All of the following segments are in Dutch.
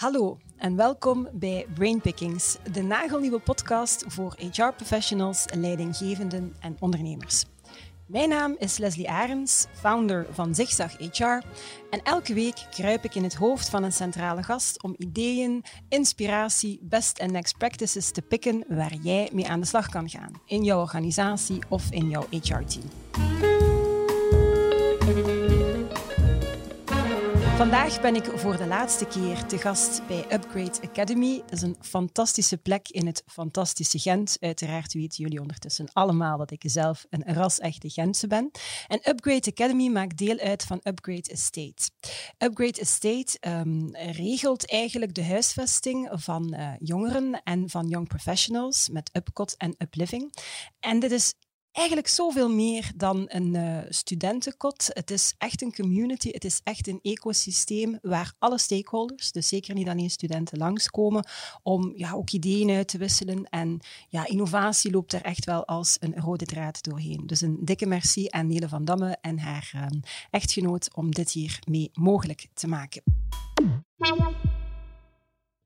Hallo en welkom bij Brainpickings, de nagelnieuwe podcast voor HR-professionals, leidinggevenden en ondernemers. Mijn naam is Leslie Arends, founder van Zigzag HR. En elke week kruip ik in het hoofd van een centrale gast om ideeën, inspiratie, best en next practices te pikken waar jij mee aan de slag kan gaan. In jouw organisatie of in jouw HR-team. Vandaag ben ik voor de laatste keer te gast bij Upgrade Academy. Dat is een fantastische plek in het fantastische Gent. Uiteraard weten jullie ondertussen allemaal dat ik zelf een ras-echte Gentse ben. En Upgrade Academy maakt deel uit van Upgrade Estate. Upgrade Estate um, regelt eigenlijk de huisvesting van uh, jongeren en van young professionals met Upcot en Upliving. En dit is eigenlijk zoveel meer dan een uh, studentenkot. Het is echt een community, het is echt een ecosysteem waar alle stakeholders, dus zeker niet alleen studenten, langskomen om ja, ook ideeën uit te wisselen. En ja, innovatie loopt er echt wel als een rode draad doorheen. Dus een dikke merci aan Nele van Damme en haar uh, echtgenoot om dit hier mee mogelijk te maken.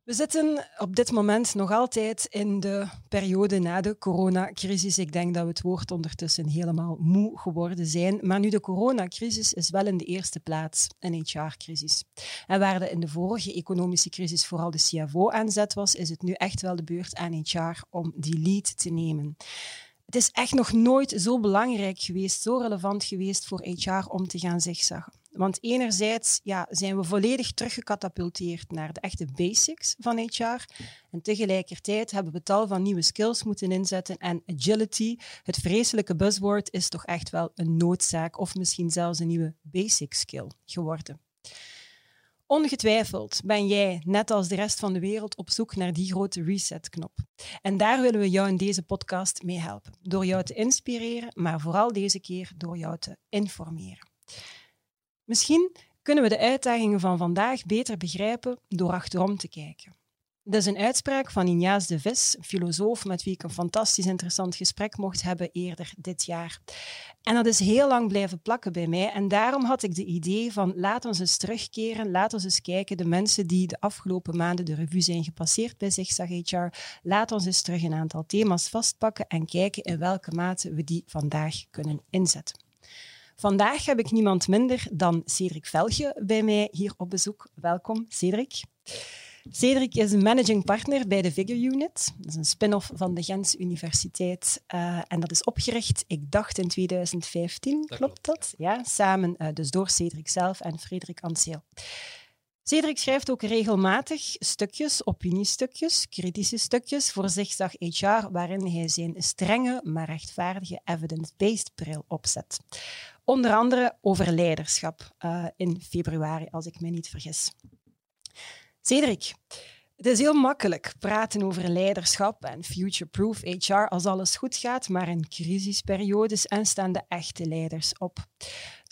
We zitten op dit moment nog altijd in de periode na de coronacrisis. Ik denk dat we het woord ondertussen helemaal moe geworden zijn. Maar nu de coronacrisis is wel in de eerste plaats een HR-crisis. En waar de in de vorige economische crisis vooral de CFO aan zet was, is het nu echt wel de beurt aan HR om die lead te nemen. Het is echt nog nooit zo belangrijk geweest, zo relevant geweest voor HR om te gaan zigzaggen. Want enerzijds ja, zijn we volledig teruggecatapulteerd naar de echte basics van HR. En tegelijkertijd hebben we tal van nieuwe skills moeten inzetten. En agility, het vreselijke buzzword, is toch echt wel een noodzaak of misschien zelfs een nieuwe basic skill geworden. Ongetwijfeld ben jij, net als de rest van de wereld, op zoek naar die grote reset-knop. En daar willen we jou in deze podcast mee helpen. Door jou te inspireren, maar vooral deze keer door jou te informeren. Misschien kunnen we de uitdagingen van vandaag beter begrijpen door achterom te kijken. Dat is een uitspraak van Ignace de Vis, filosoof met wie ik een fantastisch interessant gesprek mocht hebben eerder dit jaar. En dat is heel lang blijven plakken bij mij. En daarom had ik de idee van laten we eens terugkeren, laten we eens kijken, de mensen die de afgelopen maanden de revue zijn gepasseerd bij Zigzag HR, laten we eens terug een aantal thema's vastpakken en kijken in welke mate we die vandaag kunnen inzetten. Vandaag heb ik niemand minder dan Cedric Velge bij mij hier op bezoek. Welkom, Cedric. Cedric is een managing partner bij de Figure Unit. Dat is een spin-off van de Gentse Universiteit. Uh, en dat is opgericht, ik dacht in 2015, klopt, dat? Ja, samen uh, dus door Cedric zelf en Frederik Anseel. Cedric schrijft ook regelmatig stukjes, opiniestukjes, kritische stukjes voor Zigzag HR, waarin hij zijn strenge, maar rechtvaardige evidence-based bril opzet. Onder andere over leiderschap uh, in februari, als ik me niet vergis. Cedric, het is heel makkelijk praten over leiderschap en future-proof HR als alles goed gaat, maar in crisisperiodes en staan de echte leiders op.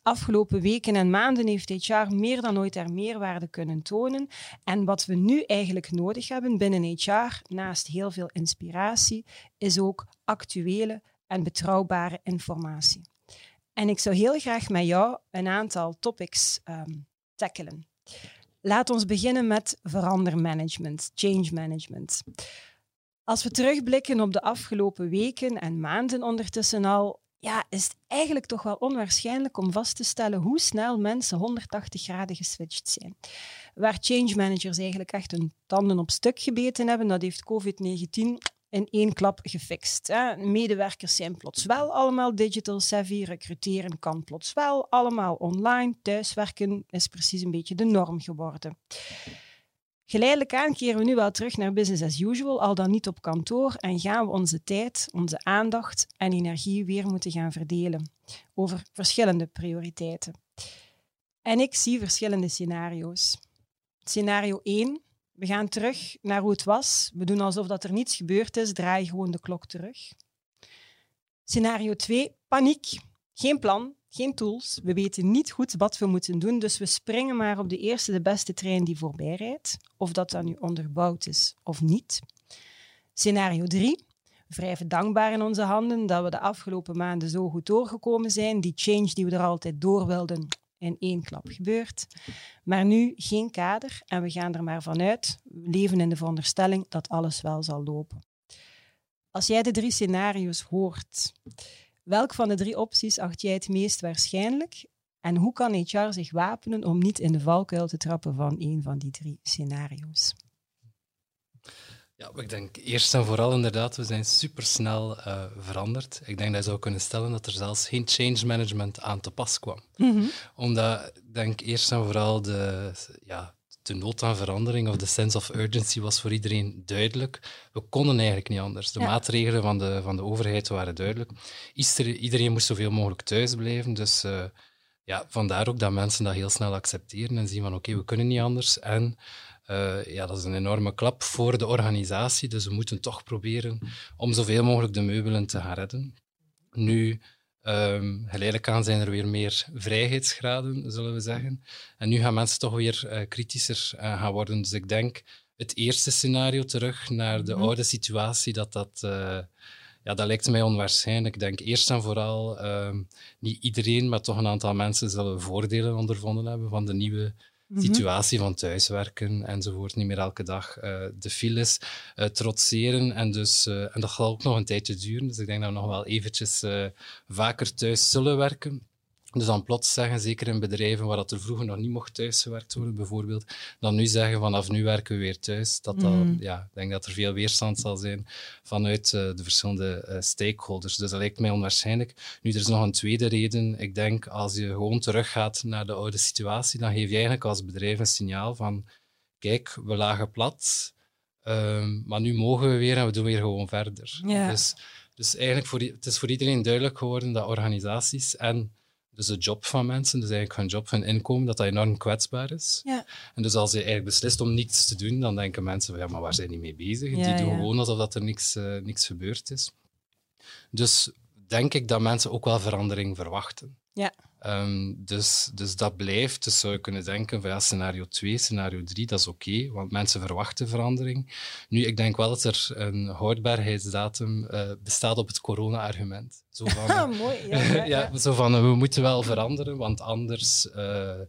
Afgelopen weken en maanden heeft HR meer dan ooit er meerwaarde kunnen tonen. En wat we nu eigenlijk nodig hebben binnen HR, naast heel veel inspiratie, is ook actuele en betrouwbare informatie. En ik zou heel graag met jou een aantal topics um, tackelen. Laat ons beginnen met verandermanagement, change management. Als we terugblikken op de afgelopen weken en maanden ondertussen al, ja, is het eigenlijk toch wel onwaarschijnlijk om vast te stellen hoe snel mensen 180 graden geswitcht zijn. Waar change managers eigenlijk echt hun tanden op stuk gebeten hebben, dat heeft COVID-19 in één klap gefixt. Hè. Medewerkers zijn plots wel allemaal digital savvy, recruteren kan plots wel allemaal online, thuiswerken is precies een beetje de norm geworden. Geleidelijk aan keren we nu wel terug naar business as usual, al dan niet op kantoor, en gaan we onze tijd, onze aandacht en energie weer moeten gaan verdelen over verschillende prioriteiten. En ik zie verschillende scenario's. Scenario 1, we gaan terug naar hoe het was. We doen alsof dat er niets gebeurd is, draai gewoon de klok terug. Scenario 2, paniek. Geen plan, geen tools. We weten niet goed wat we moeten doen, dus we springen maar op de eerste, de beste trein die voorbij rijdt. Of dat dan nu onderbouwd is of niet. Scenario 3. Wrijven dankbaar in onze handen dat we de afgelopen maanden zo goed doorgekomen zijn. Die change die we er altijd door wilden, in één klap gebeurd. Maar nu geen kader en we gaan er maar vanuit, we leven in de veronderstelling dat alles wel zal lopen. Als jij de drie scenario's hoort, welk van de drie opties acht jij het meest waarschijnlijk? En hoe kan HR zich wapenen om niet in de valkuil te trappen van een van die drie scenario's? Ja, ik denk eerst en vooral inderdaad, we zijn supersnel uh, veranderd. Ik denk dat je zou kunnen stellen dat er zelfs geen change management aan te pas kwam. Mhm. Omdat, ik denk eerst en vooral de, ja, de nood aan verandering of de sense of urgency was voor iedereen duidelijk. We konden eigenlijk niet anders. De maatregelen van de, van de overheid waren duidelijk. Iedereen moest zoveel mogelijk thuis blijven, dus... Uh, ja, vandaar ook dat mensen dat heel snel accepteren en zien van oké, we kunnen niet anders. En uh, ja, dat is een enorme klap voor de organisatie, dus we moeten toch proberen om zoveel mogelijk de meubelen te gaan redden. Nu, um, geleidelijk aan zijn er weer meer vrijheidsgraden, zullen we zeggen. En nu gaan mensen toch weer uh, kritischer uh, gaan worden. Dus ik denk het eerste scenario terug naar de mhm. oude situatie, dat dat ja, dat lijkt mij onwaarschijnlijk. Ik denk eerst en vooral, uh, niet iedereen, maar toch een aantal mensen zullen voordelen ondervonden hebben van de nieuwe. Situatie van thuiswerken enzovoort. Niet meer elke dag uh, de files uh, trotseren. En, dus, uh, en dat zal ook nog een tijdje duren. Dus ik denk dat we nog wel eventjes vaker thuis zullen werken. Dus dan plots zeggen, zeker in bedrijven waar dat er vroeger nog niet mocht thuisgewerkt worden, bijvoorbeeld, dan nu zeggen vanaf nu werken we weer thuis. Dat dat, mm. ja, ik denk dat er veel weerstand zal zijn vanuit uh, de verschillende uh, stakeholders. Dus dat lijkt mij onwaarschijnlijk. Nu, er is nog een tweede reden. Ik denk, als je gewoon teruggaat naar de oude situatie, dan geef je eigenlijk als bedrijf een signaal van, kijk, we lagen plat, um, maar nu mogen we weer en we doen weer gewoon verder. Yeah. Dus, dus eigenlijk, voor, het is voor iedereen duidelijk geworden dat organisaties en dus de job van mensen, dus eigenlijk hun job, hun inkomen, dat dat enorm kwetsbaar is. Ja. En dus als je eigenlijk beslist om niets te doen, dan denken mensen, ja, maar waar zijn die mee bezig? Ja, die doen ja. gewoon alsof dat er niks, uh, niks gebeurd is. Dus denk ik dat mensen ook wel verandering verwachten. Ja. Um, dus, dus dat blijft. Dus zou je kunnen denken van ja, scenario 2, scenario 3, dat is oké, okay, want mensen verwachten verandering. Nu, ik denk wel dat er een houdbaarheidsdatum uh, bestaat op het corona-argument. Zo van, ah, mooi. Ja, ja, ja, zo van we moeten wel veranderen, want anders, uh,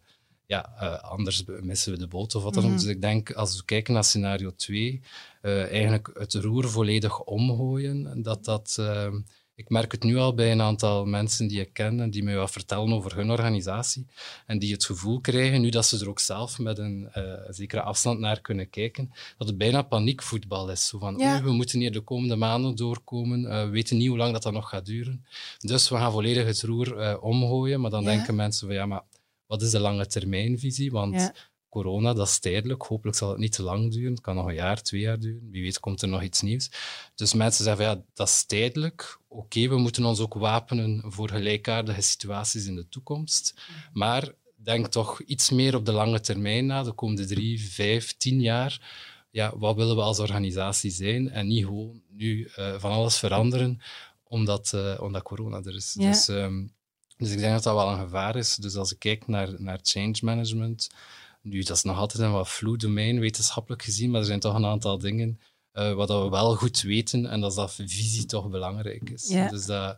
ja, uh, anders missen we de boot of wat dan ook. Mm -hmm. Dus ik denk, als we kijken naar scenario 2, eigenlijk het roer volledig omgooien, dat dat ehm, ik merk het nu al bij een aantal mensen die ik ken en die mij wat vertellen over hun organisatie en die het gevoel krijgen, nu dat ze er ook zelf met een uh, zekere afstand naar kunnen kijken, dat het bijna paniekvoetbal is. Zo van, ja. we moeten hier de komende maanden doorkomen, uh, we weten niet hoe lang dat, dat nog gaat duren. Dus we gaan volledig het roer uh, omgooien, maar dan Ja. denken mensen van, ja, maar wat is de lange termijnvisie? Want Ja. Corona, dat is tijdelijk. Hopelijk zal het niet te lang duren. Het kan nog een jaar, twee jaar duren. Wie weet komt er nog iets nieuws. Dus mensen zeggen van ja, dat is tijdelijk. Oké, we moeten ons ook wapenen voor gelijkaardige situaties in de toekomst. Maar denk toch iets meer op de lange termijn na, de komende drie, vijf, tien jaar. Ja, wat willen we als organisatie zijn? En niet gewoon nu uh, van alles veranderen omdat, uh, omdat corona er is. Ja. Dus, um, dus ik denk dat dat wel een gevaar is. Dus als ik kijk naar, naar change management, nu, dat is nog altijd een wat vloe domein, wetenschappelijk gezien, maar er zijn toch een aantal dingen uh, wat we wel goed weten, en dat is dat visie toch belangrijk is. Ja. Dus dat,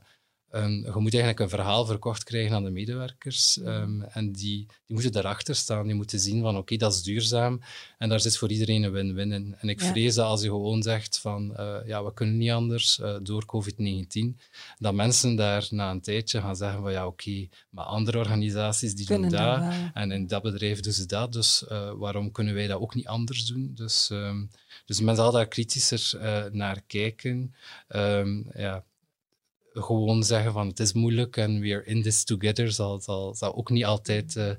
um, je moet eigenlijk een verhaal verkocht krijgen aan de medewerkers, um, en die, die moeten daarachter staan, die moeten zien van oké, okay, dat is duurzaam, en daar zit voor iedereen een win-win in. En ik Ja. vrees dat als je gewoon zegt van uh, ja, we kunnen niet anders uh, door COVID-19, dat mensen daar na een tijdje gaan zeggen van ja, oké, okay, maar andere organisaties die Kunnen doen dat en in dat bedrijf doen ze dat, dus uh, waarom kunnen wij dat ook niet anders doen? Dus, um, dus men zal daar kritischer naar kijken. Ja, gewoon zeggen van het is moeilijk en we are in this together zal, zal, zal ook niet altijd uh,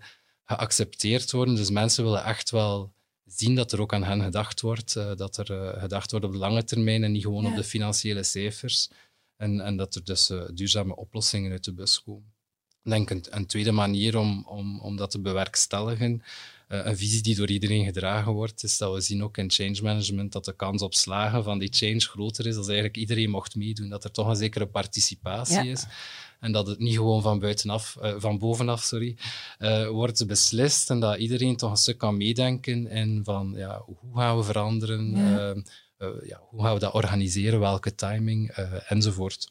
geaccepteerd worden. Dus mensen willen echt wel zien dat er ook aan hen gedacht wordt, uh, dat er uh, gedacht wordt op de lange termijn en niet gewoon Ja. op de financiële cijfers. En, en dat er dus duurzame oplossingen uit de bus komen. Ik denk een, een tweede manier om, om, om dat te bewerkstelligen, een visie die door iedereen gedragen wordt, is dat we zien ook in change management dat de kans op slagen van die change groter is, als eigenlijk iedereen mocht meedoen, dat er toch een zekere participatie Ja. is. En dat het niet gewoon van, buitenaf, uh, van bovenaf sorry, uh, wordt beslist en dat iedereen toch een stuk kan meedenken in van ja, hoe gaan we veranderen, Ja. uh, ja, hoe gaan we dat organiseren, welke timing enzovoort.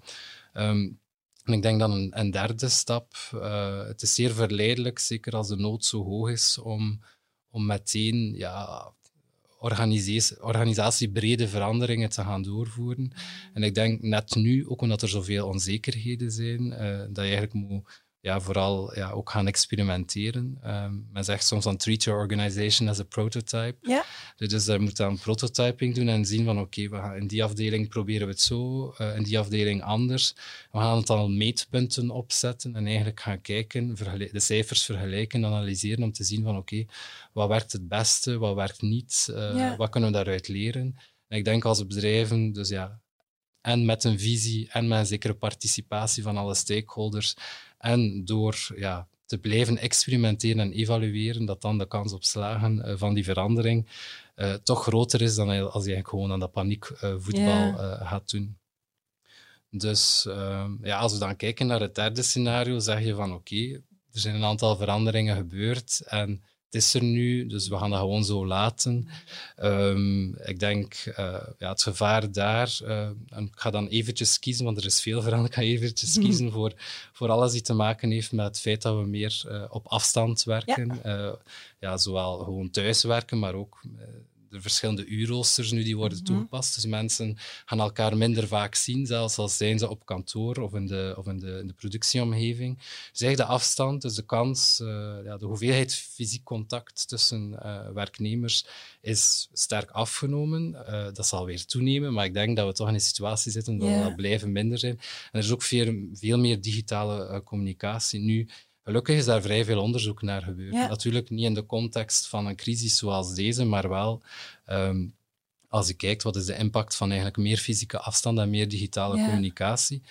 Um, En ik denk dan een, derde stap, uh, het is zeer verleidelijk, zeker als de nood zo hoog is, om, om meteen ja, organisatiebrede veranderingen te gaan doorvoeren. En ik denk net nu, ook omdat er zoveel onzekerheden zijn, uh, dat je eigenlijk moet ja, vooral ja, ook gaan experimenteren. Um, men zegt soms dan treat your organization as a prototype. Ja. Dus je moet dan prototyping doen en zien van oké, we gaan in die afdeling proberen we het zo, uh, in die afdeling anders. We gaan het dan meetpunten opzetten en eigenlijk gaan kijken, de cijfers vergelijken, analyseren om te zien van oké, wat werkt het beste, wat werkt niet, uh, ja. wat kunnen we daaruit leren. En ik denk als bedrijven, dus ja, en met een visie en met een zekere participatie van alle stakeholders, en door ja, te blijven experimenteren en evalueren, dat dan de kans op slagen uh, van die verandering uh, toch groter is dan als je eigenlijk gewoon aan dat paniekvoetbal uh, yeah. gaat doen. Dus ehm, ja, als we dan kijken naar het derde scenario, zeg je van oké, okay, er zijn een aantal veranderingen gebeurd en is er nu, dus we gaan dat gewoon zo laten. Um, ik denk, uh, ja, het gevaar daar, uh, en ik ga dan eventjes kiezen, want er is veel veranderd, ik ga eventjes kiezen voor, voor alles die te maken heeft met het feit dat we meer uh, op afstand werken. Ja. ja. zowel gewoon thuiswerken, maar ook de verschillende uurroosters nu die worden mhm. toegepast. Dus mensen gaan elkaar minder vaak zien, zelfs al zijn ze op kantoor of in de, of in de, in de productieomgeving. Dus de afstand, dus de kans, uh, ja, de hoeveelheid fysiek contact tussen uh, werknemers is sterk afgenomen. Uh, dat zal weer toenemen, maar ik denk dat we toch in een situatie zitten dat yeah. we blijven minder zijn. En er is ook veel, veel meer digitale communicatie. Nu, Gelukkig is daar vrij veel onderzoek naar gebeurd. Natuurlijk niet in de context van een crisis zoals deze, maar wel um, als je kijkt wat is de impact van eigenlijk meer fysieke afstand en meer digitale communicatie,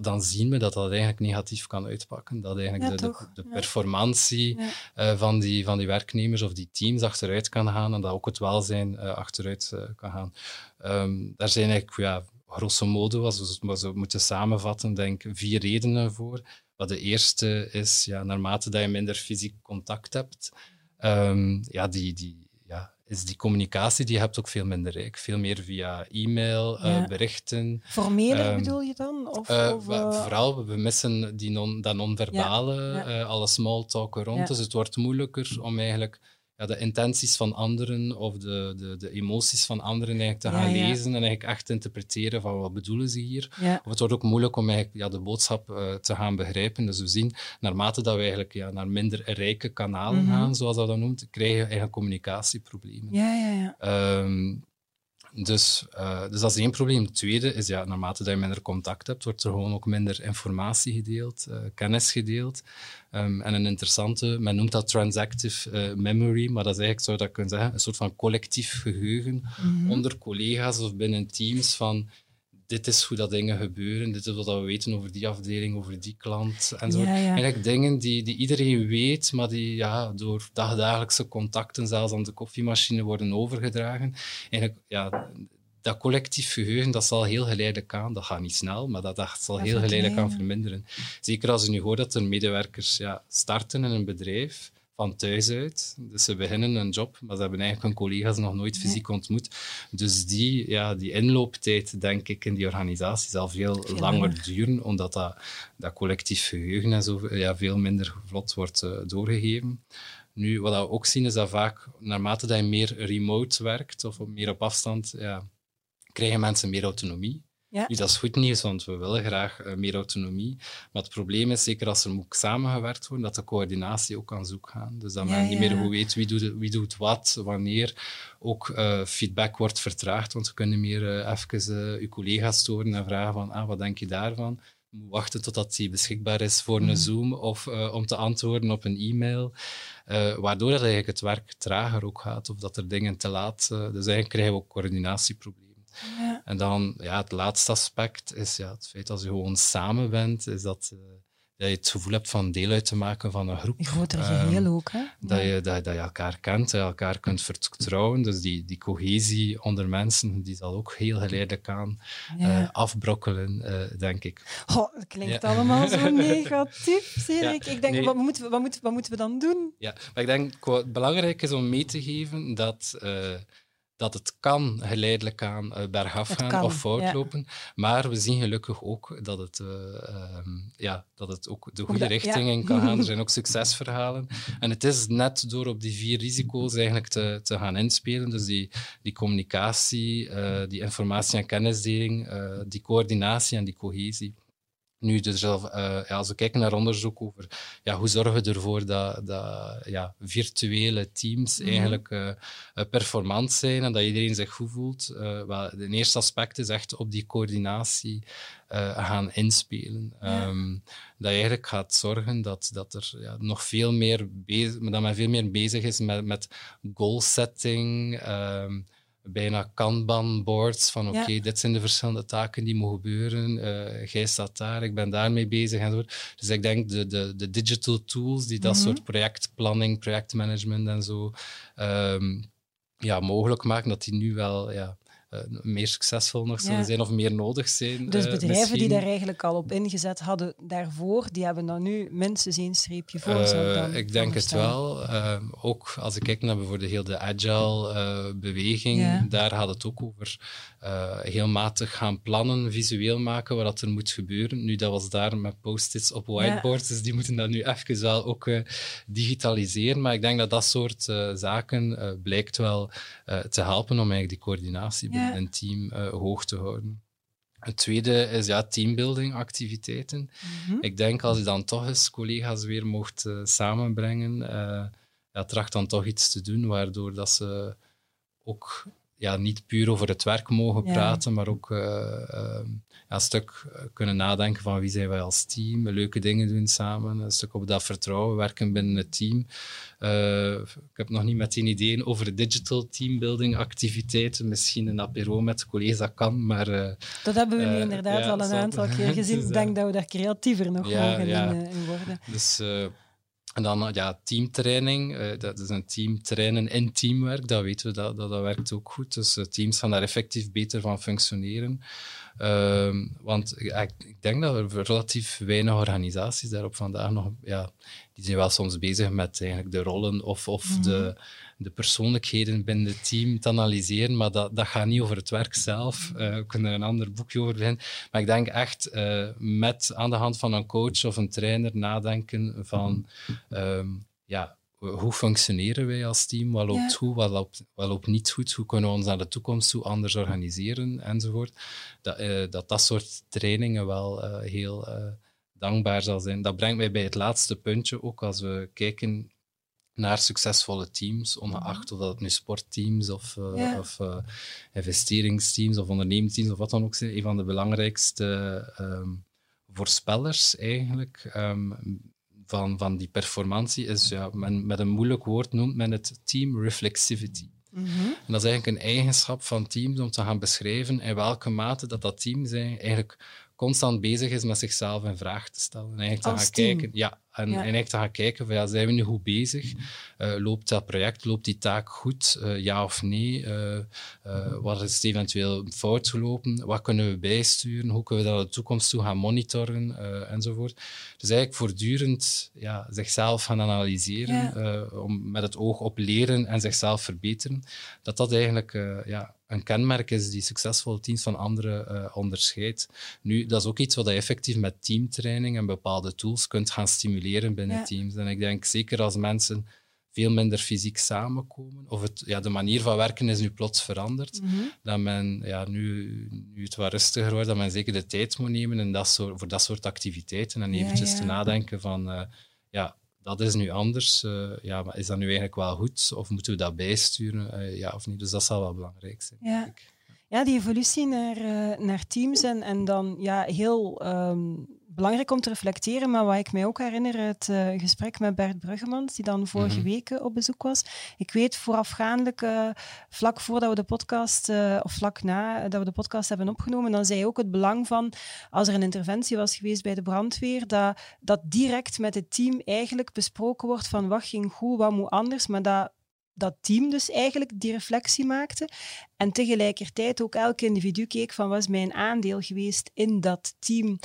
dan zien we dat dat eigenlijk negatief kan uitpakken. Dat eigenlijk de, de, de, performantie uh, van, die, van die werknemers of die teams achteruit kan gaan en dat ook het welzijn uh, achteruit uh, kan gaan. Um, daar zijn eigenlijk, ja, grosso modo, als we het moeten samenvatten, denk ik vier redenen voor. Wat de eerste is, ja, naarmate dat je minder fysiek contact hebt, um, ja, die, die, ja, is die communicatie die je hebt ook veel minder rijk. Veel meer via e-mail, eh, ja. uh, berichten. Formeler um, bedoel je dan? Of, uh, of uh... Vooral, we missen die non, dat non-verbale, ja. alle small talk rond. Dus het wordt moeilijker om eigenlijk ja, de intenties van anderen of de, de, de emoties van anderen eigenlijk te gaan lezen en eigenlijk echt interpreteren van wat bedoelen ze hier. Of het wordt ook moeilijk om eigenlijk ja, de boodschap uh, te gaan begrijpen. Dus we zien, naarmate dat we eigenlijk ja, naar minder rijke kanalen mm -hmm. gaan, zoals dat dan noemt, krijgen we eigenlijk communicatieproblemen. Ja, ja, ja. Um, dus, uh, dus dat is één probleem. Het tweede is, ja, naarmate dat je minder contact hebt, wordt er gewoon ook minder informatie gedeeld, uh, kennis gedeeld. Um, en een interessante, men noemt dat transactive uh, memory, maar dat is eigenlijk, zou dat kunnen zeggen, een soort van collectief geheugen mm -hmm. onder collega's of binnen teams van dit is hoe dat dingen gebeuren, dit is wat we weten over die afdeling, over die klant. En ja. Eigenlijk dingen die, die iedereen weet, maar die ja, door dagdagelijkse contacten, zelfs aan de koffiemachine, worden overgedragen. Eigenlijk, ja, dat collectief geheugen, dat zal heel geleidelijk aan, dat gaat niet snel, maar dat, dat zal heel geleidelijk aan verminderen. Zeker als je nu hoort dat er medewerkers ja, starten in een bedrijf, van thuis uit. Dus ze beginnen een job, maar ze hebben eigenlijk hun collega's nog nooit fysiek ontmoet. Dus die, ja, die inlooptijd, denk ik, in die organisatie zal veel, langer, duren, omdat dat, dat collectief geheugen en zo ja, veel minder vlot wordt uh, doorgegeven. Nu, wat we ook zien, is dat vaak, naarmate dat je meer remote werkt of meer op afstand, ja, krijgen mensen meer autonomie. Ja. Dat is goed nieuws, want we willen graag uh, meer autonomie. Maar het probleem is, zeker als er moet samengewerkt worden, dat de coördinatie ook aan zoek gaat. Dus dat ja, men niet meer goed weet wie doet, wie doet wat, wanneer. Ook uh, feedback wordt vertraagd, want we kunnen meer uh, even uw collega's storen en vragen van, ah, wat denk je daarvan? moet wachten totdat die beschikbaar is voor een mm. Zoom of uh, om te antwoorden op een e-mail. Uh, waardoor dat eigenlijk het werk trager ook gaat of dat er dingen te laat... Uh, dus eigenlijk krijgen we ook coördinatieproblemen. Ja. En dan ja, het laatste aspect is ja, het feit dat je gewoon samen bent, is dat, uh, dat je het gevoel hebt van deel uit te maken van een groep. Een groter geheel um, ook, hè? Dat, je, dat, dat je elkaar kent, dat je elkaar kunt vertrouwen. Dus die, die cohesie onder mensen, die zal ook heel geleidelijk aan ja. uh, afbrokkelen, uh, denk ik. Oh, dat klinkt ja. allemaal zo negatief, Cedric. ik denk, nee. wat, moeten we, wat, moeten, wat moeten we dan doen? Ja, maar ik denk, belangrijk is om mee te geven dat dat het kan geleidelijk aan uh, bergaf gaan of fout lopen. Maar we zien gelukkig ook dat het, uh, ja, dat het ook de goede richting in kan gaan. Er zijn ook succesverhalen. En het is net door op die vier risico's eigenlijk te, te gaan inspelen. Dus die, die communicatie, uh, die informatie- en kennisdeling, die coördinatie en die cohesie. Nu, dus, uh, ja, als we kijken naar onderzoek over ja, hoe zorgen we ervoor dat, dat ja, virtuele teams mhm. eigenlijk uh, performant zijn en dat iedereen zich goed voelt. Uh, wel, de eerste aspect is echt op die coördinatie gaan inspelen. Um, dat je eigenlijk gaat zorgen dat, dat er ja, nog veel meer bezig, dat men veel meer bezig is met, met goal setting. Um, bijna Kanban-boards van oké, dit zijn de verschillende taken die mogen gebeuren. Uh, jij staat daar, ik ben daarmee bezig enzovoort. Dus ik denk de, de, de digital tools die dat mhm. soort projectplanning, projectmanagement en zo um, ja, mogelijk maken, dat die nu wel ja, meer succesvol nog zullen zijn of meer nodig zijn. Dus eh, bedrijven die daar eigenlijk al op ingezet hadden daarvoor, die hebben dan nu minstens één streepje voor. Uh, ik denk het wel. ook als ik kijk naar bijvoorbeeld heel de agile beweging, daar gaat het ook over heel matig gaan plannen, visueel maken wat er moet gebeuren. Nu, dat was daar met post-its op whiteboards, dus die moeten dat nu even wel ook digitaliseren. Maar ik denk dat dat soort zaken blijkt wel te helpen om eigenlijk die coördinatie binnen een team hoog te houden. Het tweede is ja, teambuilding activiteiten. Mhm. Ik denk als je dan toch eens collega's weer mocht samenbrengen, ja, tracht dan toch iets te doen waardoor dat ze ook ja, niet puur over het werk mogen praten, maar ook uh, uh, een stuk kunnen nadenken van wie zijn wij als team, leuke dingen doen samen, een stuk op dat vertrouwen werken binnen het team. Uh, ik heb nog niet meteen ideeën over digital teambuilding activiteiten, misschien een apero met collega's dat kan, maar... dat hebben we nu inderdaad al een aantal keer gezien. ik denk dat we daar creatiever nog mogen in, in, worden. Dus en dan ja, teamtraining. Uh, dat is een team trainen in teamwerk. Dat weten we, dat, dat, dat werkt ook goed. Dus uh, teams gaan daar effectief beter van functioneren. Uh, want ik, denk dat er relatief weinig organisaties daarop vandaag nog... Ja, die zijn wel soms bezig met eigenlijk de rollen of, of de de persoonlijkheden binnen het team te analyseren, maar dat, dat gaat niet over het werk zelf. Uh, we kunnen er een ander boekje over vinden. Maar ik denk echt uh, met aan de hand van een coach of een trainer nadenken van um, ja, hoe functioneren wij als team? Wat loopt ja. goed, wat loopt, wat loopt niet goed? Hoe kunnen we ons naar de toekomst toe anders organiseren enzovoort? Dat uh, dat, dat soort trainingen wel heel dankbaar zal zijn. Dat brengt mij bij het laatste puntje ook als we kijken naar succesvolle teams, ongeacht of dat nu sportteams of, uh, of uh, investeringsteams of ondernemingsteams of wat dan ook zijn. Een van de belangrijkste um, voorspellers eigenlijk um, van, van die performantie is, ja, men, met een moeilijk woord noemt men het team reflexivity. Mm -hmm. En dat is eigenlijk een eigenschap van teams om te gaan beschrijven in welke mate dat dat team zijn eigenlijk constant bezig is met zichzelf in vraag te stellen. En eigenlijk te gaan kijken, ja, en, ja. en eigenlijk te gaan kijken van ja, zijn we nu goed bezig? Uh, loopt dat project, loopt die taak goed? Uh, ja of nee? Uh, wat is eventueel fout gelopen? Wat kunnen we bijsturen? Hoe kunnen we dat in de toekomst toe gaan monitoren? enzovoort. Dus eigenlijk voortdurend ja, zichzelf gaan analyseren, ja. om met het oog op leren en zichzelf verbeteren. Dat dat eigenlijk ja, een kenmerk is die succesvolle teams van anderen uh, onderscheidt. Nu, dat is ook iets wat je effectief met teamtraining en bepaalde tools kunt gaan stimuleren binnen teams. En ik denk zeker als mensen veel minder fysiek samenkomen, of het, ja, de manier van werken is nu plots veranderd, mm -hmm. dat men ja, nu, nu het wat rustiger wordt, dat men zeker de tijd moet nemen en dat soort, voor dat soort activiteiten en eventjes ja, te nadenken van uh, ja, dat is nu anders. Uh, ja, maar is dat nu eigenlijk wel goed? Of moeten we dat bijsturen? Uh, ja of niet? Dus dat zal wel belangrijk zijn. Ja, ja die evolutie naar, uh, naar teams en, en dan ja, heel um, belangrijk om te reflecteren, maar wat ik mij ook herinner, het uh, gesprek met Bert Bruggemans, die dan vorige -hmm. week op bezoek was. Ik weet voorafgaandelijk, uh, vlak voordat we de podcast, uh, of vlak na dat we de podcast hebben opgenomen, dan zei hij ook het belang van, als er een interventie was geweest bij de brandweer, dat, dat direct met het team eigenlijk besproken wordt van wat ging goed, wat moet anders, maar dat dat team dus eigenlijk die reflectie maakte. En tegelijkertijd ook elk individu keek van wat is mijn aandeel geweest in dat team.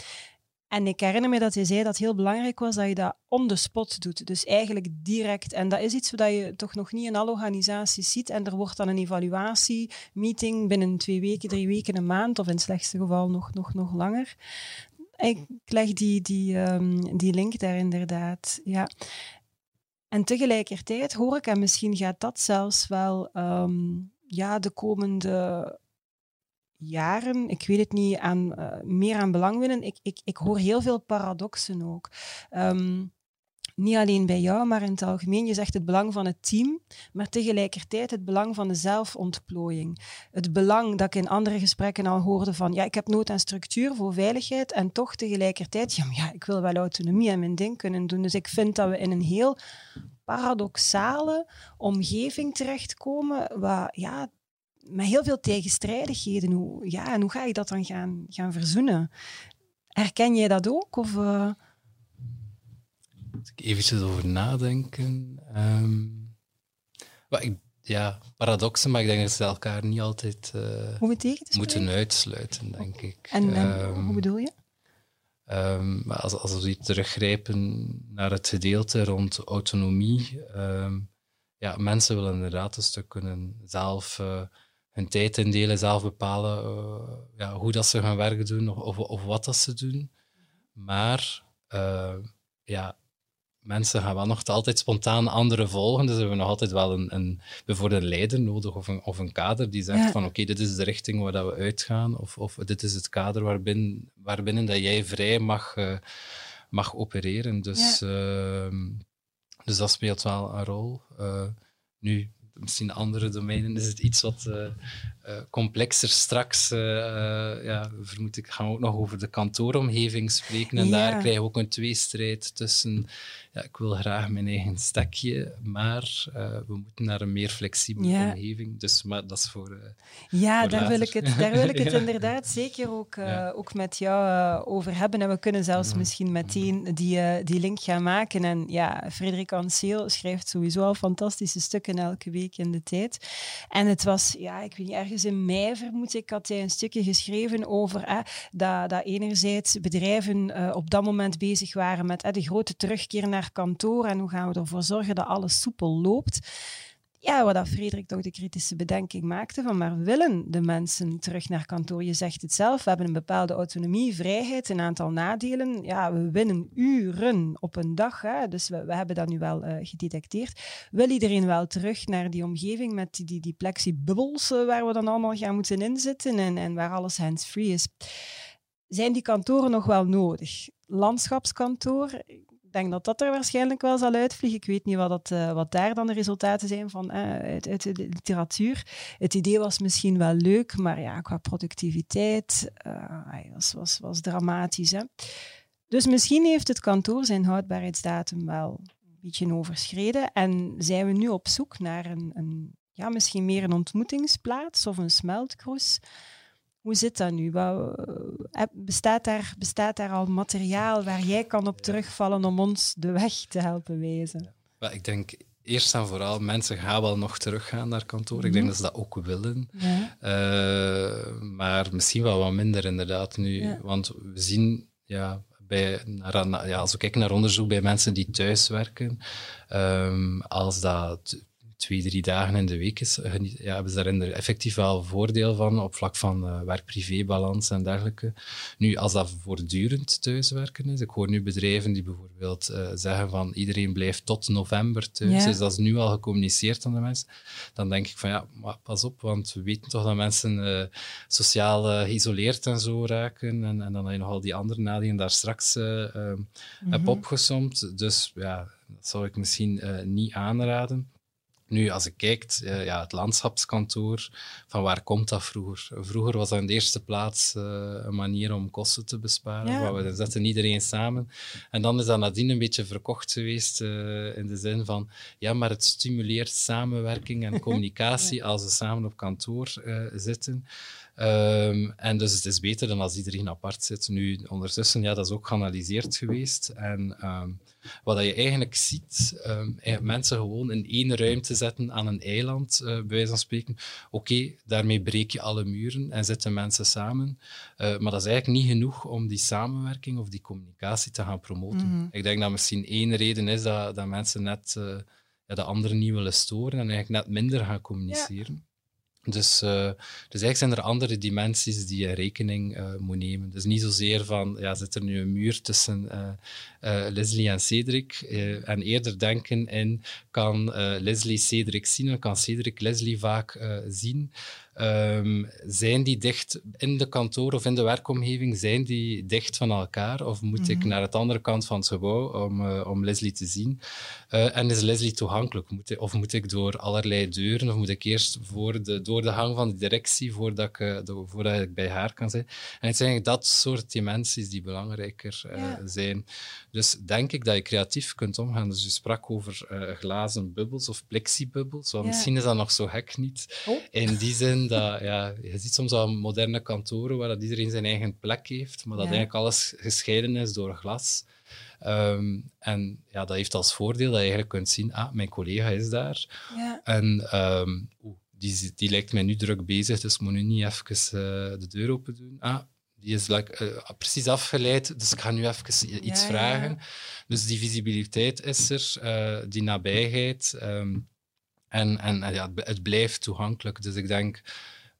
En ik herinner me dat hij zei dat het heel belangrijk was dat je dat on the spot doet. Dus eigenlijk direct. En dat is iets wat je toch nog niet in alle organisaties ziet. En er wordt dan een evaluatiemeeting binnen twee weken, drie weken, een maand, of in het slechtste geval nog, nog, nog langer. Ik leg die, die, um, die link daar inderdaad. Ja. En tegelijkertijd hoor ik, en misschien gaat dat zelfs wel um, ja, de komende jaren, ik weet het niet, aan, uh, meer aan belang winnen. Ik, ik, ik hoor heel veel paradoxen ook. Um, niet alleen bij jou, maar in het algemeen. Je zegt het belang van het team, maar tegelijkertijd het belang van de zelfontplooiing. Het belang dat ik in andere gesprekken al hoorde van, ja, ik heb nood aan structuur voor veiligheid en toch tegelijkertijd, ja, ja ik wil wel autonomie en mijn ding kunnen doen. Dus ik vind dat we in een heel paradoxale omgeving terechtkomen, waar, ja, met heel veel tegenstrijdigheden. Hoe, ja, en hoe ga je dat dan gaan, gaan verzoenen? Herken jij dat ook? Of, uh... ik eventjes over nadenken. Um, ik, ja, paradoxen, maar ik denk dat ze elkaar niet altijd uh, moeten uitsluiten, denk ik. En, en um, hoe bedoel je? Um, als, als we teruggrijpen naar het gedeelte rond autonomie, ja, mensen willen inderdaad een stuk kunnen zelf uh, hun tijd indelen, zelf bepalen uh, ja, hoe dat ze gaan werken doen of, of, of, wat dat ze doen. Maar uh, ja, mensen gaan wel nog altijd spontaan anderen volgen. Dus we hebben nog altijd wel een, een, bijvoorbeeld een leider nodig of een, of een kader die zegt van oké, dit is de richting waar dat we uitgaan of, of dit is het kader waarbinnen, waarbinnen dat jij vrij mag, uh, mag opereren. Dus, ja. uh, dus dat speelt wel een rol. Nu, misschien andere domeinen is het iets wat uh, complexer. Straks, uh, ja, vermoed ik, gaan we ook nog over de kantooromgeving spreken. En ja. daar krijgen we ook een tweestrijd tussen ja, ik wil graag mijn eigen stekje, maar uh, we moeten naar een meer flexibele ja. omgeving. Dus maar dat is voor. Uh, ja, voor daar, wil ik het, daar wil ik het inderdaad zeker ook, ook met jou over hebben. En we kunnen zelfs misschien meteen die, die link gaan maken. En ja, Frederik Anseel schrijft sowieso al fantastische stukken elke week in de tijd. En het was, ja, ik weet niet, ergens in mei vermoed ik, had hij een stukje geschreven over dat, dat enerzijds bedrijven op dat moment bezig waren met de grote terugkeer naar kantoor en hoe gaan we ervoor zorgen dat alles soepel loopt. Ja, wat dat Frederik toch de kritische bedenking maakte van, maar willen de mensen terug naar kantoor? Je zegt het zelf, we hebben een bepaalde autonomie, vrijheid, een aantal nadelen. Ja, we winnen uren op een dag, hè? dus we, we hebben dat nu wel uh, gedetecteerd. Wil iedereen wel terug naar die omgeving met die, die, die plexibubbels uh, waar we dan allemaal gaan moeten inzitten en, en waar alles hands-free is? Zijn die kantoren nog wel nodig? Landschapskantoor, ik denk dat dat er waarschijnlijk wel zal uitvliegen. Ik weet niet wat, dat, uh, wat daar dan de resultaten zijn van uit, uit, de literatuur. Het idee was misschien wel leuk, maar ja, qua productiviteit uh, was, was, was dramatisch. Hè? Dus misschien heeft het kantoor zijn houdbaarheidsdatum wel een beetje overschreden en zijn we nu op zoek naar een, een ja, misschien meer een ontmoetingsplaats of een smeltkroes hoe zit dat nu? Eh, bestaat, daar, bestaat daar al materiaal waar jij kan op terugvallen om ons de weg te helpen wezen? Ja. Ik denk eerst en vooral, mensen gaan wel nog teruggaan naar kantoor. Ik denk mhm. dat ze dat ook willen. Ja. Uh, maar misschien wel wat minder inderdaad nu. Ja. Want we zien, ja, bij, naar, ja, als we kijken naar onderzoek bij mensen die thuis werken, um, als dat twee, drie dagen in de week is, eh, ja, hebben ze daar effectief wel voordeel van op vlak van uh, werk-privé-balans en dergelijke. Nu, als dat voortdurend thuiswerken is, ik hoor nu bedrijven die bijvoorbeeld uh, zeggen van iedereen blijft tot november thuis, is dat nu al gecommuniceerd aan de mensen, dan denk ik van ja, maar pas op, want we weten toch dat mensen uh, sociaal geïsoleerd en zo raken en, en dan heb je nog al die andere nadelen daar straks mm -hmm. heb opgesomd. Dus ja, dat zou ik misschien niet aanraden. Nu, als ik kijkt, uh, ja, het landschapskantoor, van waar komt dat vroeger? Vroeger was dat in de eerste plaats uh, een manier om kosten te besparen. Ja. We zetten iedereen samen. En dan is dat nadien een beetje verkocht geweest uh, in de zin van, ja, maar het stimuleert samenwerking en communicatie ja. als we samen op kantoor zitten. Um, en dus het is beter dan als iedereen apart zit. Nu, ondertussen, ja, dat is ook geanalyseerd geweest. En um, wat je eigenlijk ziet, um, mensen gewoon in één ruimte zetten aan een eiland, uh, bij wijze van spreken. Oké, daarmee breek je alle muren en zetten mensen samen. Uh, maar dat is eigenlijk niet genoeg om die samenwerking of die communicatie te gaan promoten. Mm -hmm. Ik denk dat misschien één reden is dat, dat mensen net uh, ja, de anderen niet willen storen en eigenlijk net minder gaan communiceren. Ja. Dus, uh, dus eigenlijk zijn er andere dimensies die je rekening uh, moet nemen. Dus niet zozeer van, ja, zit er nu een muur tussen uh, Leslie en Cedric? en eerder denken in, kan Leslie Cedric zien? Kan Cedric Leslie vaak zien? Um, zijn die dicht in de kantoor of in de werkomgeving? Zijn die dicht van elkaar? Of moet mm -hmm. ik naar het andere kant van het gebouw om, uh, om Leslie te zien? Uh, en is Leslie toegankelijk? Moet ik, of moet ik door allerlei deuren? Of moet ik eerst voor de, door de gang van de directie voordat ik, uh, de, voordat ik bij haar kan zijn? En het zijn eigenlijk dat soort dimensies die belangrijker ja. zijn. Dus denk ik dat je creatief kunt omgaan. Dus je sprak over glazen bubbels of plexibubbels. Ja. Misschien is dat nog zo gek niet. Oh. In die zin dat, ja, je ziet soms al moderne kantoren waar dat iedereen zijn eigen plek heeft, maar dat ja. eigenlijk alles gescheiden is door glas. Um, en ja, dat heeft als voordeel dat je eigenlijk kunt zien, ah, mijn collega is daar. Ja. En um, die, die lijkt mij nu druk bezig, dus ik moet nu niet even uh, de deur open doen. Ah, die is like, uh, precies afgeleid, dus ik ga nu even iets Ja, vragen. Dus die visibiliteit is er, uh, die nabijheid. Um, en, en, en ja, het blijft toegankelijk. Dus ik denk,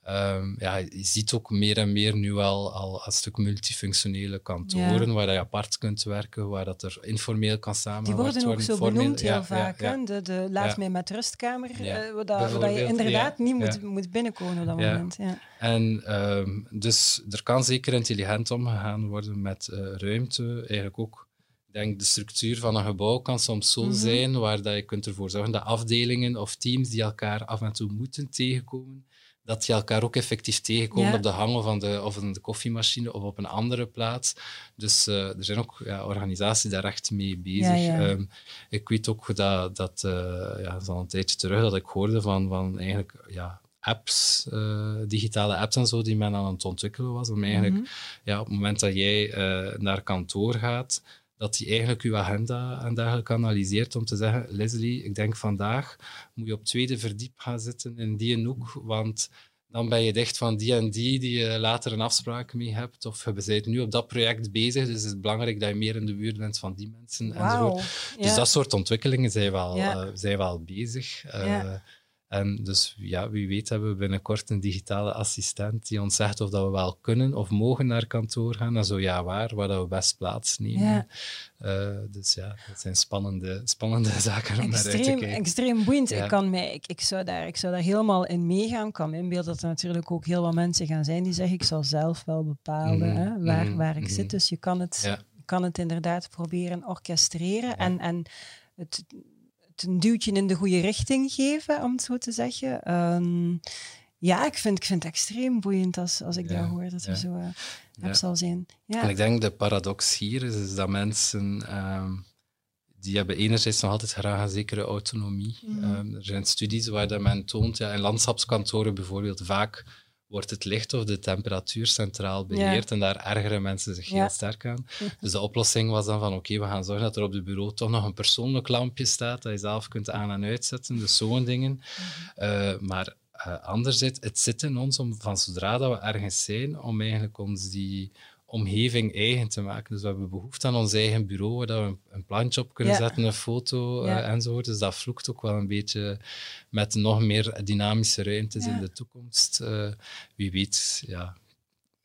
um, ja, je ziet ook meer en meer nu al, al een stuk multifunctionele kantoren, Ja. waar je apart kunt werken, waar dat er informeel kan Die samengewerkt worden ook zo formeel- benoemd heel ja, vaak. Ja? De, de laat mij met rustkamer, eh, waar, je inderdaad niet moet, moet binnenkomen op dat moment. Ja. En ehm, dus er kan zeker intelligent omgegaan worden met eh, ruimte. Eigenlijk ook, ik denk, de structuur van een gebouw kan soms zo Mhm. zijn waar dat je kunt ervoor zorgen dat afdelingen of teams die elkaar af en toe moeten tegenkomen, dat die elkaar ook effectief tegenkomen op de hang of, aan de, of in de koffiemachine of op een andere plaats. Dus eh, er zijn ook ja, organisaties daar echt mee bezig. Ja, ja. Ehm, ik weet ook dat, dat eh, ja, dat is al een tijdje terug, dat ik hoorde van, van eigenlijk ja, apps, eh, digitale apps en zo, die men aan het ontwikkelen was. Om eigenlijk, Mhm. ja, op het moment dat jij naar kantoor gaat, dat die eigenlijk uw agenda en dergelijke analyseert om te zeggen, Leslie, ik denk vandaag moet je op tweede verdiep gaan zitten in die hoek, want dan ben je dicht van die en die die je later een afspraak mee hebt, of je bent nu op dat project bezig, dus het is belangrijk dat je meer in de buurt bent van die mensen. enzovoort. Wauw. Dus Ja. dat soort ontwikkelingen zijn wel, Ja. eh, zijn wel bezig. Eh, Ja. En dus ja, wie weet hebben we binnenkort een digitale assistent die ons zegt of dat we wel kunnen of mogen naar kantoor gaan. En zo ja, waar, waar dat we best plaats nemen. Ja. Eh, dus ja, dat zijn spannende, spannende zaken om naar uit te Extreem, kijken. extreem boeiend. Ja. Ik, kan mij, ik, ik, zou daar, ik zou daar helemaal in meegaan. Ik kan me inbeelden dat er natuurlijk ook heel wat mensen gaan zijn die zeggen ik zal zelf wel bepalen Mhm, hè, waar, mhm, waar ik mhm. zit. Dus je kan het, Ja. kan het inderdaad proberen orchestreren en, en het een duwtje in de goede richting geven, om het zo te zeggen. Ehm, ja, ik vind, ik vind het extreem boeiend als, als ik Ja, dat hoor, dat er ja. zo uh, Ja. zal zijn. Ja. En ik denk de paradox hier is, is dat mensen ehm, die hebben enerzijds nog altijd graag een zekere autonomie. Mhm. Ehm, er zijn studies waar dat men toont, ja, in landschapskantoren bijvoorbeeld, vaak wordt het licht of de temperatuur centraal beheerd en daar ergeren mensen zich Ja. heel sterk aan. Dus de oplossing was dan van oké, we gaan zorgen dat er op het bureau toch nog een persoonlijk lampje staat, dat je zelf kunt aan- en uitzetten, dus zo'n dingen. Mhm. Eh, maar uh, anderzijds, het zit in ons om van zodra dat we ergens zijn, om eigenlijk ons die omgeving eigen te maken. Dus we hebben behoefte aan ons eigen bureau, waar dat we een, een plantje op kunnen Ja. zetten, een foto Ja. uh, enzovoort. Dus dat vloekt ook wel een beetje met nog meer dynamische ruimtes Ja. in de toekomst. Uh, wie weet, ja,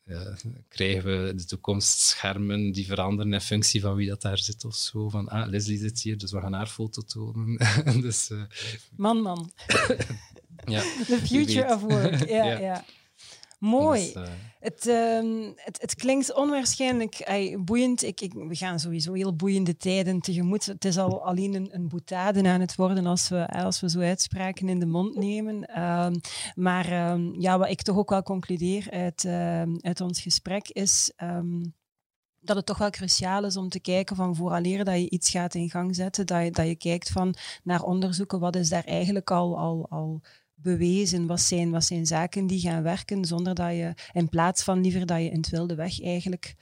ja, krijgen we de toekomst schermen die veranderen in functie van wie dat daar zit of zo. Van, ah, Leslie zit hier, dus we gaan haar foto tonen. dus, uh, Man, man. ja, The future of work. Ja, Ja. ja. Mooi. Dus, uh, Het, ehm, het, het klinkt onwaarschijnlijk boeiend. Ik, ik, we gaan sowieso heel boeiende tijden tegemoet. Het is al alleen een, een boetade aan het worden als we, als we zo uitspraken in de mond nemen. Ehm, maar ehm, ja, wat ik toch ook wel concludeer uit, uit ons gesprek is dat het toch wel cruciaal is om te kijken van vooraleer dat je iets gaat in gang zetten, dat je, dat je kijkt van naar onderzoeken, wat is daar eigenlijk al, al, al bewezen, wat zijn, wat zijn zaken die gaan werken, zonder dat je, in plaats van liever dat je in het wilde weg eigenlijk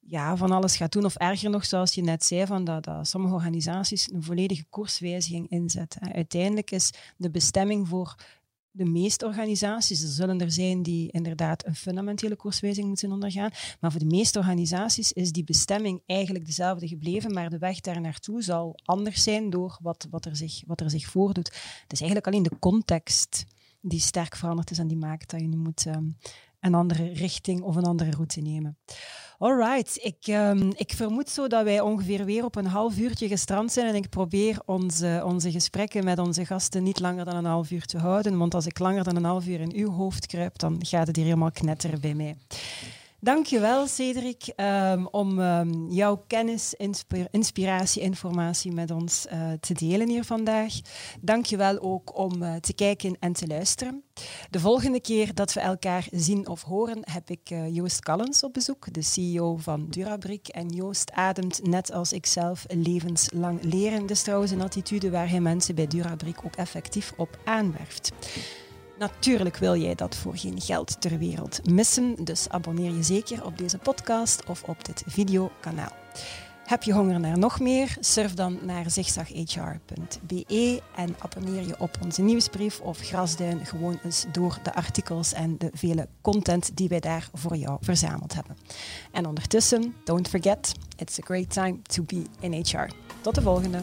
ja, van alles gaat doen. Of erger nog, zoals je net zei, van dat, dat sommige organisaties een volledige koerswijziging inzetten. Uiteindelijk is de bestemming voor de meeste organisaties, er zullen er zijn die inderdaad een fundamentele koerswijziging moeten ondergaan, maar voor de meeste organisaties is die bestemming eigenlijk dezelfde gebleven, maar de weg daar naartoe zal anders zijn door wat, wat, er, zich, wat er zich voordoet. Het is eigenlijk alleen de context die sterk veranderd is en die maakt dat je nu moet um, een andere richting of een andere route nemen. Alright, ik, um, ik vermoed zo dat wij ongeveer weer op een half uurtje gestrand zijn en ik probeer onze, onze gesprekken met onze gasten niet langer dan een half uur te houden, want als ik langer dan een half uur in uw hoofd kruip, dan gaat het hier helemaal knetteren bij mij. Dankjewel, Cedric, um, om um, jouw kennis, inspiratie, informatie met ons uh, te delen hier vandaag. Dankjewel ook om uh, te kijken en te luisteren. De volgende keer dat we elkaar zien of horen, heb ik uh, Joost Callens op bezoek, de CEO van Durabrik. En Joost ademt, net als ikzelf, levenslang leren. Is trouwens een attitude waar hij mensen bij Durabrik ook effectief op aanwerft. Natuurlijk wil jij dat voor geen geld ter wereld missen, dus abonneer je zeker op deze podcast of op dit videokanaal. Heb je honger naar nog meer? Surf dan naar zigzaghr.be en abonneer je op onze nieuwsbrief of grasduin gewoon eens door de artikels en de vele content die wij daar voor jou verzameld hebben. En ondertussen, don't forget, it's a great time to be in HR. Tot de volgende.